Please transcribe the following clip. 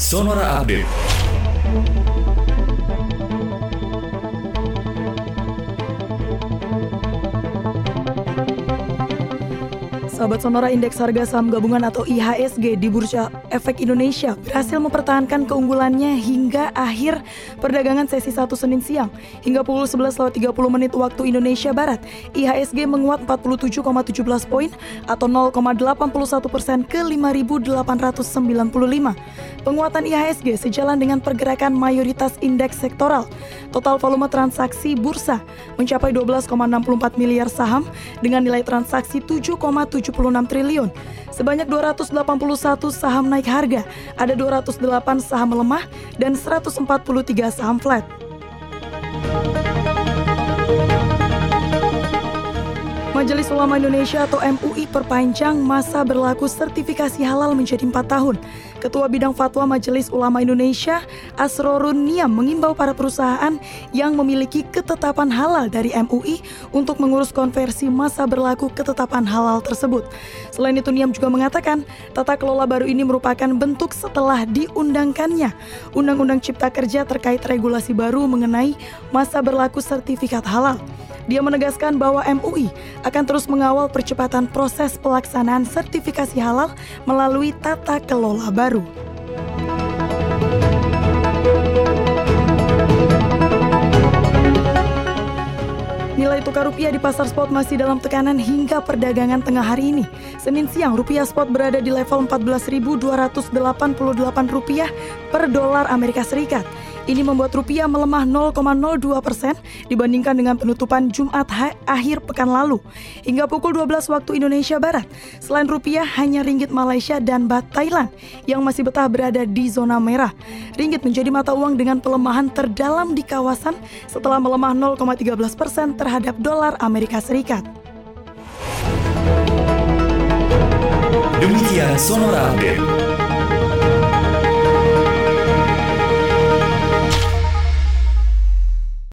Sonora Update. Sahabat Sonora Indeks Harga Saham Gabungan atau IHSG di Bursa Efek Indonesia berhasil mempertahankan keunggulannya hingga akhir perdagangan sesi 1 Senin siang. Hingga pukul 11.30 menit waktu Indonesia Barat, IHSG menguat 47,17 poin atau 0,81 persen ke 5.895. Penguatan IHSG sejalan dengan pergerakan mayoritas indeks sektoral. Total volume transaksi bursa mencapai 12,64 miliar saham dengan nilai transaksi 7,7 76 triliun. Sebanyak 281 saham naik harga, ada 208 saham melemah, dan 143 saham flat. Majelis Ulama Indonesia atau MUI perpanjang masa berlaku sertifikasi halal menjadi 4 tahun. Ketua Bidang Fatwa Majelis Ulama Indonesia, Asrorun Niam, mengimbau para perusahaan yang memiliki ketetapan halal dari MUI untuk mengurus konversi masa berlaku ketetapan halal tersebut. Selain itu, Niam juga mengatakan tata kelola baru ini merupakan bentuk setelah diundangkannya Undang-Undang Cipta Kerja terkait regulasi baru mengenai masa berlaku sertifikat halal. Dia menegaskan bahwa MUI akan terus mengawal percepatan proses pelaksanaan sertifikasi halal melalui tata kelola baru. Nilai tukar rupiah di pasar spot masih dalam tekanan hingga perdagangan tengah hari ini. Senin siang, rupiah spot berada di level 14.288 rupiah per dolar Amerika Serikat. Ini membuat rupiah melemah 0,02 persen dibandingkan dengan penutupan Jumat akhir pekan lalu. Hingga pukul 12 waktu Indonesia Barat, selain rupiah hanya ringgit Malaysia dan bat Thailand yang masih betah berada di zona merah. Ringgit menjadi mata uang dengan pelemahan terdalam di kawasan setelah melemah 0,13 persen terhadap dolar Amerika Serikat. Demikian Sonora Update.